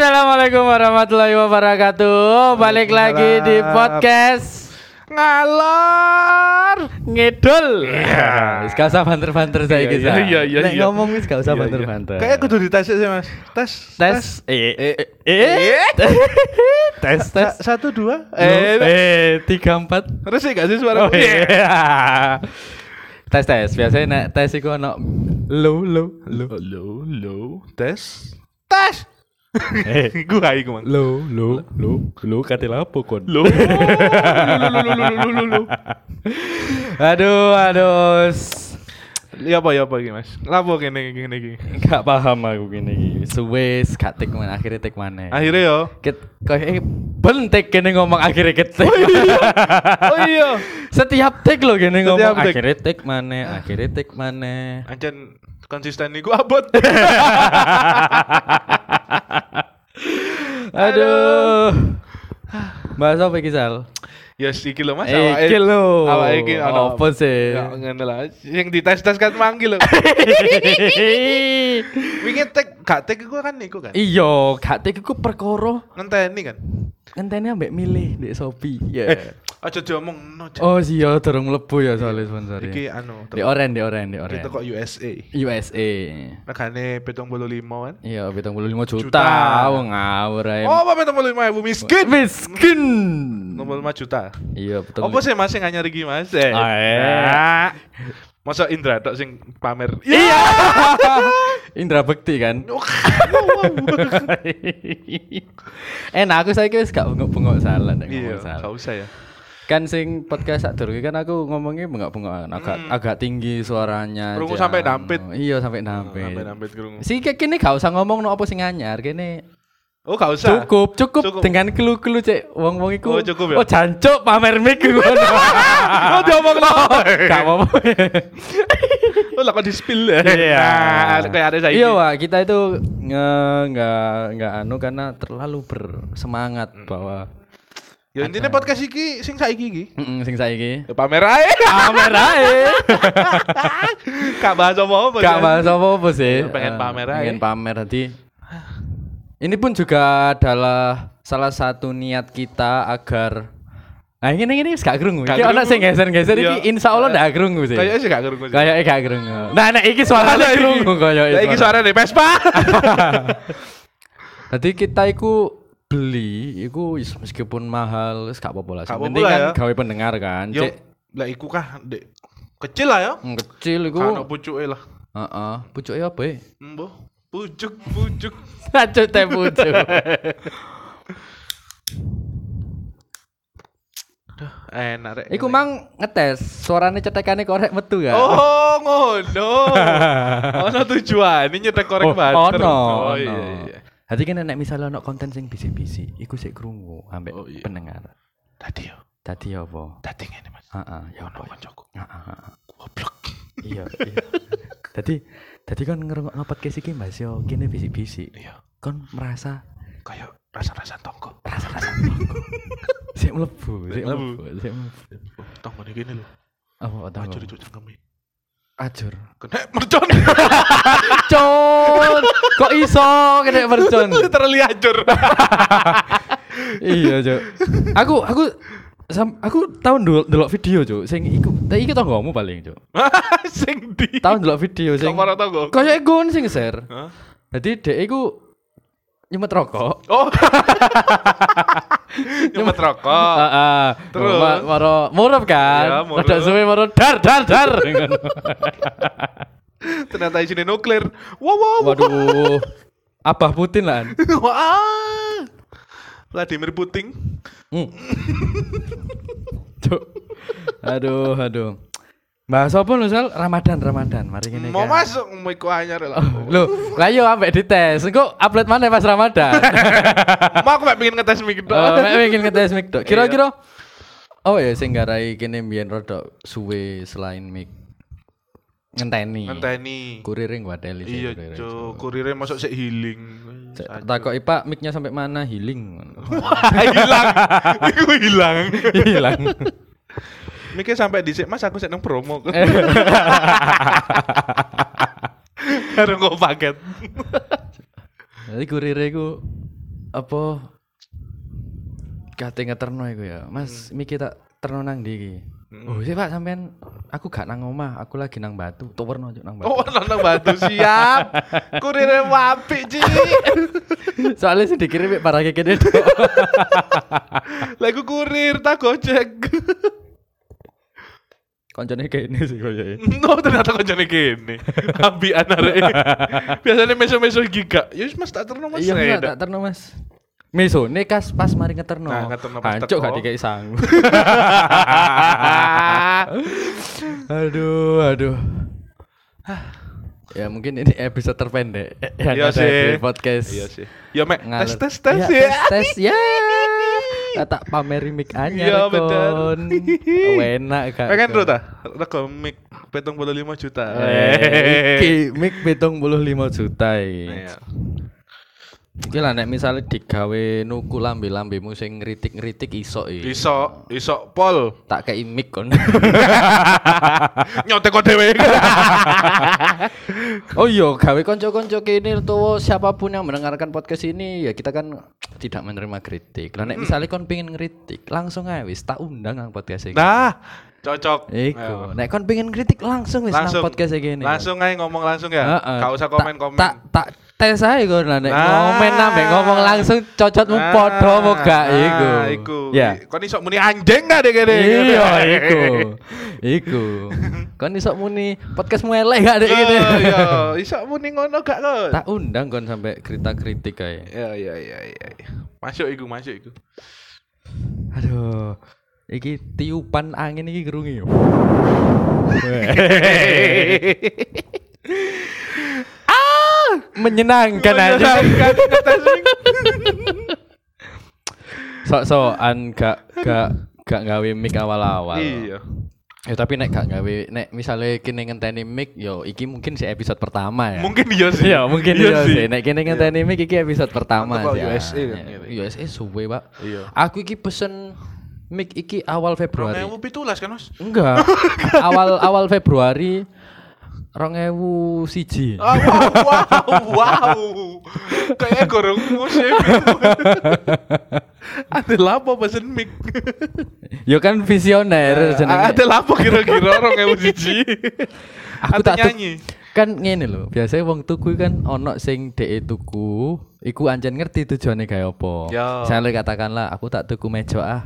Assalamualaikum warahmatullahi wabarakatuh. Balik lagi di podcast ngalor ngidul. Iya. Wis gak usah banter-banter saya Iya, iki. iya, iya, iya, Nek iya. ngomong wis gak usah Iya, iya. banter-banter. kayak kudu dites sih mas. Tes tes. eh Eh, eh tes tes. Sa- satu dua. Eh eh eh tiga empat. Terus sih gak sih suara Oh iya. tes tes. Biasanya nek tes iku ono low low low lo lo tes. Tes eh gue hai gue mang low low low low kate lapo kon lo lo lo lo lo lo lo aduh aduh ya apa ya apa gini mas? Lapo gini gini gini gak paham aku gini iki. Suwes gak tik mana akhirnya tik mana. Akhirnya yo Ket kayak bentek kene ngomong akhirnya ketik. oh iya. Setiap tik lo gini ngomong akhirnya tik mana, akhirnya tik mana. Ancan konsisten nih gue abot. Aduh. Bahasa apa iki Sal? Ya iki lho mas Eh, iki lho. awake iki ono Apa sih? Ya ngene lah yang dites tes kan manggil lho Wingi tek gak tek iku kan iku kan. Iya, gak tik iku perkara Ngenteni kan. ngenteni ambek milih di Shopee. Ya. Eh, aja diomong no. Oh iya, durung mlebu ya soalnya sponsor. Iki anu, Di oren, di oren, di oren. kita kok USA. USA. Regane 75 kan. Iya, 75 juta. Juta. Wong ngawur ae. Oh, apa 75 ibu miskin? miskin. 65 juta. Iya, betul. Apa sih Mas sing anyar iki Mas? Eh. Ah, eh. Nah. Masa Indra tok sing pamer. Iya. Indra Bekti kan. Enak aku saiki wis gak bengok-bengok salah nek Iya, ngomong salah. gak usah ya. Kan sing podcast sak durunge kan aku ngomongnya bengok-bengok agak agak tinggi suaranya. Krungu sampai dampit. Iya, sampai dampit. Sampai nampit krungu. Si gini gak usah ngomong no apa sing anyar kene Oh, gak usah. cukup, cukup Cukup. dengan kelu-kelu cek wong-wong iku. Oh, cukup ya? Oh, jancuk pamer mic ngono. Oh, diomong lo. Gak apa-apa. Oh, lah kok di spill ya. Iya. Nah, kayak ada saya. Iya, Wak, kita itu nggak nggak anu karena terlalu bersemangat Hmm. bahwa Ya intinya podcast iki sing saiki iki. Mm-mm, sing saiki Ya pamer ae. pamer ae. Gak bahas apa-apa. Gak kan? bahas apa-apa sih. Iya, pengen Eh, pamer aja. Pengen pamer tadi. Ini pun juga adalah salah satu niat kita agar Nah ini ini gak krungu. Gak Iki ana krungu. sing geser-geser Iya. iki insyaallah ndak krungu sih. Kayaknya sih gak krungu. sih. Kayaknya gak krungu. Nah nek iki suarane Lah, iki- krungu kaya Lah iki suara dari Vespa. Kita iku beli iku meskipun mahal wis gak apa-apa lah. Penting kan ya. gawe pendengar kan. Yo, Cek lah iku kah Dek. kecil lah ya. mm, kecil iku. Kan pucuke lah. Heeh, pucuke apa ya? Mbah, pucuk pucuk. Acuk teh pucuk. Enak rek. Iku mang ngetes suarane cetekane korek metu ya. Oh, ngono. Ono tujuan ini nyetek korek Oh, banter. ono, Oh ono. iya iya. Jadi kan nek misalnya ono konten sing bisi-bisi, iku sik krungu ambek Oh, iya. pendengar. Tadi yo, Tadi apa? tadi ngene Mas. Heeh, ya Ono apa? koncoku. Heeh, heeh. Goblok. Iya, iya. Tadi tadi kan ngerungokno podcast iki Mas yo kene bisi-bisi. Iya, Kon merasa kayak rasa-rasa tonggo. rasa-rasa sik mlebu, sik Mlebu. sik mlebu. Tonggo ini gini lho. Apa? Ajur itu cangkemi. Ajur. Kena mercon. Con, kok iso kena mercon? Literally ajur. iya, Cuk. Aku aku sam, aku tahu dulu delok video, Cuk. Sing iku, iki tanggamu paling, Cuk. Sing di. Tahu delok video sing Kamar tonggo. kayak gon sing share. Hah? Jadi dek iku nyemet rokok. Oh. Nyemet rokok. Heeh. Terus? Ma- maro murup kan. murup. Ada suwe maro dar dar dar. Ternyata isinya nuklir. Wow wow. wow. Waduh. Abah Putin lah. Wah. Vladimir Putin. Hmm. Aduh, aduh. Bahas apa lu Sal? Ramadan, Ramadan. Mari ngene. Mau kan. masuk mau iku anyar lah. Loh, lah yo ambek dites. Engko upload mana pas Ramadan? Mau aku mek pengen ngetes mic Oh, dong. mek bikin ngetes mic tok. Kira-kira Oh ya sing garai kene mbiyen rada suwe selain mic. Ngenteni. Ngenteni. Kuriring wadeli sih, Iya, cuk. Kurirnya masuk sik healing. Takoki Pak mic-nya sampai mana healing. hilang. Iku hilang. Hilang. Mikir sampai dhisik Mas aku sik nang promo. Karo kok paket. Jadi kurirnya iku apa kate ngeterno iku ya. Mas, miki tak terno nang ndi iki? Oh, sih Pak sampean aku gak nang omah, aku lagi nang batu. Tuwerno juk nang batu. Oh, nang batu siap. Kurirnya wapi, Ci. Soalnya sih dikirim para kene tok. Lagu kurir tak gojek. Koncone kene sih koyo No ternyata kancane kene. Ambian arek. Biasanya meso-meso giga. Ya wis Mas tak terno Mas. Iya, tak terno Mas. Meso, nek kas pas mari ngeterno. Nah, ngeterno pas Hancuk gak dikai sangu. aduh, aduh. Ya mungkin ini episode terpendek yang Iya ada sih. di podcast. Iya sih. Ya Mek, tes tes tes ya. ya. Tes, tes ya. Tak pameri mic Iya, anyar bener. kon. Enak gak? Pengen ro ta? Rego mic 75 juta. Eh, Iki mic 75 juta iki. Iya. Iki lah nek misalnya digawe nuku lambe-lambemu sing ngritik-ngritik iso iki. Iso, iso pol. Tak kei mic kon. Nyotek kok dhewe. oh iya, gawe konco-konco kene utawa siapa pun yang mendengarkan podcast ini ya kita kan tidak menerima kritik. Lah nek misalnya kon pengen ngritik, langsung ae wis tak undang nang podcast iki. Nah, cocok. Iku. Nek kon pengen kritik langsung wis nang podcast iki. Langsung aja ngomong langsung ya. Heeh. Gak usah komen-komen. Tak tak tes ae kon lah nek Nah. ngomen ambek ngomong langsung cocotmu Nah, padha apa gak iku. nah, iku. Ya. Kon iso muni anjing gak deh kene. Iya, iku. Iku. Kon iso muni podcastmu elek gak dek gini. Oh, Iya, iso muni ngono gak kon? Tak undang kon sampai kritik-kritik kae. Iya, iya, iya, iya. Masuk iku, masuk iku. Aduh. Iki tiupan angin iki kerungi yo. menyenangkan aja. Menyenangkan, mic. Sok-sokan gak gak gak gawe mic awal-awal. Iya. Ya tapi nek gak gawe nek misalnya kene ngenteni mic yo iki mungkin si episode pertama ya. Mungkin iya sih. Iya, mungkin iya sih. Nek kene ngenteni mic iki episode pertama kok ah. USA kan, Ya. USA suwe, Pak. Iya. Aku iki pesen mic iki awal Februari. 2017 kan, Mas? Enggak. awal awal Februari 2001. Ah, wow, wow, wow. Kayak gorong musim. Ada lapo pesen mic. Yo kan visioner jenenge. Ada lapo kira-kira yang siji. Aku tak nyanyi. kan ngene lho, biasanya wong tuku kan ono sing dhek tuku, iku ancen ngerti tujuane gawe apa. Ya. Saya katakanlah aku tak tuku meja ah,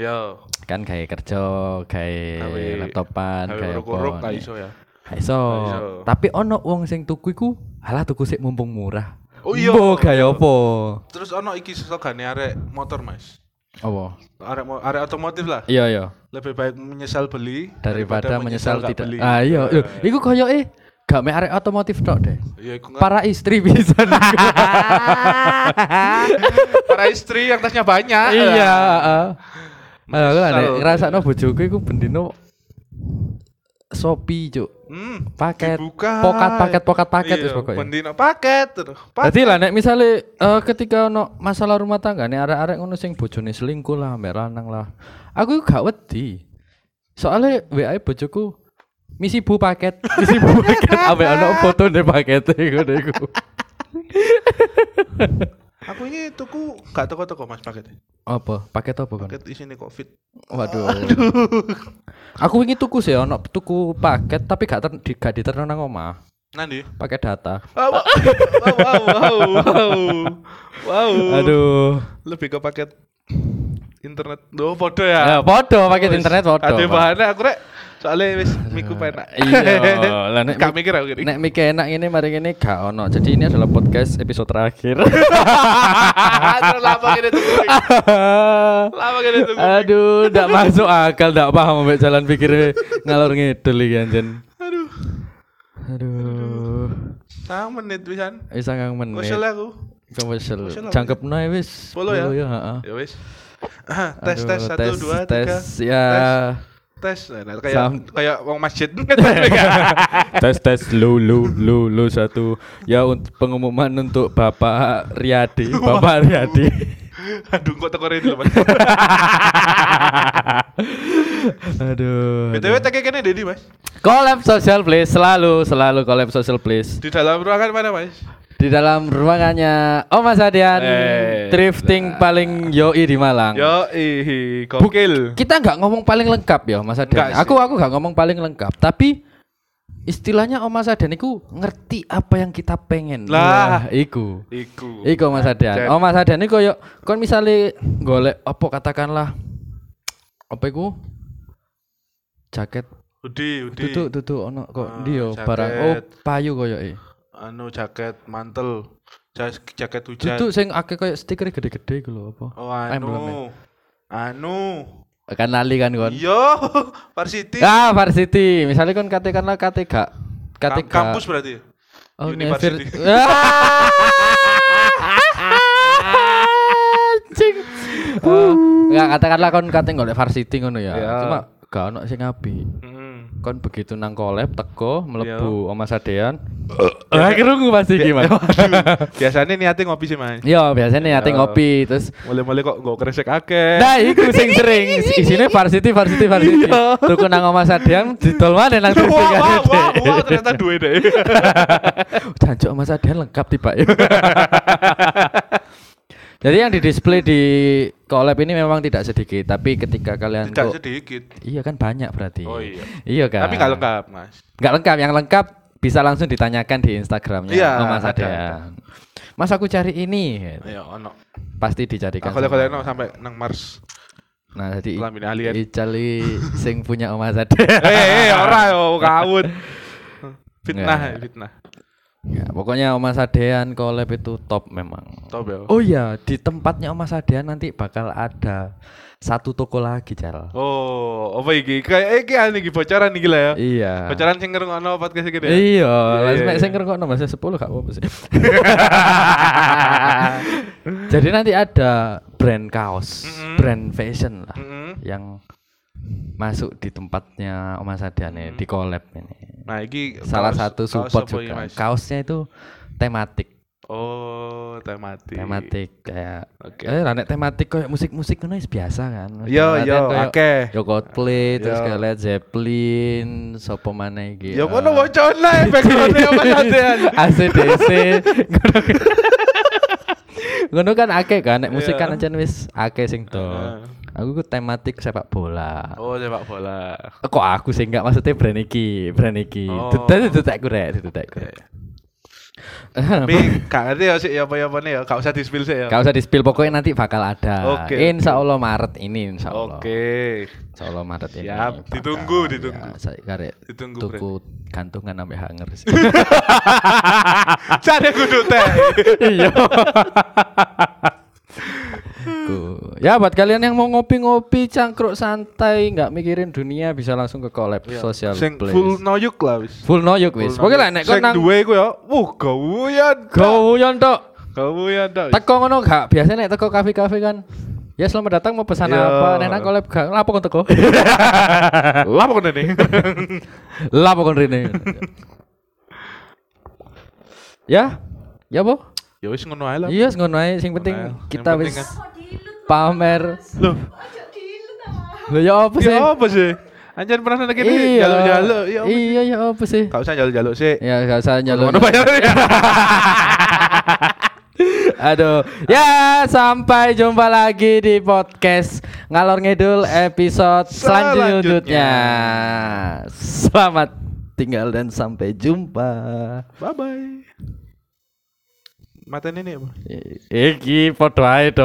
Yo, kan gawe kerja, Gawe- laptopan, uruk-uruk apa. iso ya. Iso. Tapi ono wong sing tuku iku, halah tuku sik mumpung murah. Oh iya. Mbok gawe apa? Terus ono iki slogane arek motor, Mas. Apa? Arek arek otomotif lah. Iya iya. Lebih baik menyesal beli Daripada, menyesal, gak tidak. beli. Ah iya, Loh, iku koyo eh gak mek arek otomotif tok deh. Iya, iku Para istri bisa. para istri yang tasnya banyak. iya, heeh. Lah nek Menyesal. ngrasakno bojoku iku bendino Shopee, Cuk. Hmm, Paket, dibuka. pokat, paket, pokat, paket Iya, pokoknya. Pendino paket terus. Jadi lah nek misale eh, ketika ono masalah rumah tangga nih arek-arek ngono sing bojone selingkuh lah, mbek lanang lah. Aku gak wedi. Soalnya WA bojoku misi bu paket, misi bu paket ambek ono foto nih paket ngono iku. Aku ini tuku gak toko-toko Mas paket. Apa? Paket apa kan? Paket isine Covid. Waduh. Aku ingin tuku sih ono tuku paket tapi gak ter, di, gak diterno nang omah. Nanti. Pakai data. Wow, wow, wow, wow, wow. Aduh. Lebih ke paket internet. Duh, podo ya. Ya, podo paket internet podo. Ada bahannya aku rek. Soalnya wis miku penak. Iya, lah nek Gak mikir aku gini. Nek mik enak ini mari ini gak ono. Jadi ini adalah podcast episode terakhir. Terus lama gini tunggu. Lama gini tunggu. Aduh, ndak masuk akal, ndak paham mbek jalan pikir ngalor ngidul iki anjen. Aduh. Aduh. Sama menit pisan. Wis sangang menit. Kosel aku. Komesel. Kosel apa Jangkepno ae wis. Sepuluh ya? heeh. Ya wis. tes Aduh, tes satu dua tiga. tes ya Tes. Nah, kayak Sam- kayak wong masjid. tes tes lu lu lu lu satu ya untuk pengumuman untuk Bapak Riyadi Bapak Riyadi Aduh, kok teko dulu Mas. aduh BTW tag kene Dedi, Mas. collab social please selalu selalu collab social please Di dalam ruangan mana, Mas? Di dalam ruangannya Om Mas Adian Eh, drifting paling yoi di Malang. Yo, ih, gokil. Kita nggak ngomong paling lengkap ya Mas Adian. Aku aku nggak ngomong paling lengkap, tapi istilahnya Om Mas Adian itu ngerti apa yang kita pengen. Lah. Wah, iku. Iku. Iku Mas Adian. Cep. Om Mas Adian iku koyo kon misale golek apa katakanlah apa iku? Jaket Udi, Udi. tutu tutu ono kok Ah, ndi yo jaket. barang oh payu koyo e. Anu jaket mantel. Jas- Jaket hujan. Tutu sing akeh koyo stiker gede-gede iku lho apa? Oh, anu. Anu. Kan lali kan kon. Iya, Varsity. Ah, varsity. Misalnya kon katakanlah kate gak kate Kam- gak kampus berarti. Oh, University. Anjing. Oh, Enggak katakanlah kon kate golek varsity ngono ya. Iya. Cuma gak ono sing apik. Hmm. Kon begitu nang kolab teko Iya. mlebu Oma Sadean. Ah, kerungu pasti gimana? Biasanya niatnya ngopi sih, Mas. Iya, biasanya ate Iya. ngopi terus Mulai-mulai kok gak kresek akeh. Nah, iku sing sering isine varsity varsity varsity. Iya. Tuku nang Oma Sadean didol maneh nang drifting wah, kan. wah, wah, ternyata duwe deh. Jancuk Mas Adian lengkap tiba ya. Jadi yang di display di collab ini memang tidak sedikit, tapi ketika kalian Tidak kok- sedikit. iya kan banyak berarti. Oh iya. Iya kan. Tapi nggak lengkap, Mas. Nggak lengkap, yang lengkap bisa langsung ditanyakan di Instagramnya Iya, oh, Mas ada, Adian. Mas aku cari ini, Iya, ono. pasti dicarikan. Sama- no sampai nang Mars. Nah, jadi. Icali sing punya Om Mas Adian. Eh, eh, ora yo kawut. Fitnah, fitnah. Ya, pokoknya Om Mas Adian collab itu top memang. Top ya. Oh iya, di tempatnya Om Mas Adian nanti bakal ada satu toko lagi, Cal. Oh, apa iki? Kayak iki ane iki bocoran iki lah ya. Iya. Bocoran sing ngrungokno podcast iki deh. Iya, lah iya, mek iya. sing ngrungokno Mas 10 gak apa-apa sih. Jadi nanti ada brand kaos, Mm-mm. brand fashion lah Mm-mm. yang masuk di tempatnya Om Mas Adian ini, di collab ini. Nah, iki Salah kaos- satu kaos support iki, juga. Mas? Kaosnya itu tematik, Oh, tematik. tematik kayak Oke. Eh, lah nek tematik kayak musik-musik ngono wis biasa kan. Yo, yo, kayak- akeh. Yo Coldplay, terus Yo. kayak Led Zeppelin, sopo mana iki? Ya eh, kono bocor lah background-e apa sadean. ACDC. ngono. Ngono kan akeh kan, nek musik Iya. kan ancen wis akeh sing to. Aku ku tematik sepak bola. Oh, sepak bola. Kok aku sih enggak maksudnya brand iki, brand iki. Oh. Dadi ditetek rek, ditetek rek. Tapi gak ngerti ya sih ya apa-apa nih ya, gak usah di-spill sih ya. Gak usah di spill pokoknya nanti bakal ada. Oke, Insya Allah Maret ini Insya Allah. Oke. Insya Allah Maret ini. Siap, bakal- ditunggu, ditunggu. Ya, saya karek Ditunggu, tuku gantungan sampai hanger sih. Cari kudu teh. Iya. Ku- Ya buat kalian yang mau ngopi-ngopi cangkruk santai nggak mikirin dunia bisa langsung ke collab social Iya. Sing place. full noyuk lah wis. Full noyuk wis. Pokoknya lah nek kon nang duwe iku ya, wuh gawean. Goyan tok. Gawean tok. Teko ngono gak? Biasanya nek teko kafe-kafe kan Ya selamat datang mau pesan Iya. apa? Nek nang collab gak lapo kon teko? Lah pokoknya nih. Lapo kon rene? Ya? Ya po? Ya wis ngono ae lah. Iya, ngono ae. Sing penting kita wis penting pamer. Loh, Lho ya apa sih? ya apa sih? Anjan pernah nang kene Iya. jaluk-jaluk. Ya? Iya, ya apa sih? Gak usah jaluk-jaluk sih. Ya gak usah ya. Aduh, ya sampai jumpa lagi di podcast ngalor ngidul episode selanjutnya. Selamat tinggal dan sampai jumpa. Bye bye. Mata ini apa? Iki podo ae dong.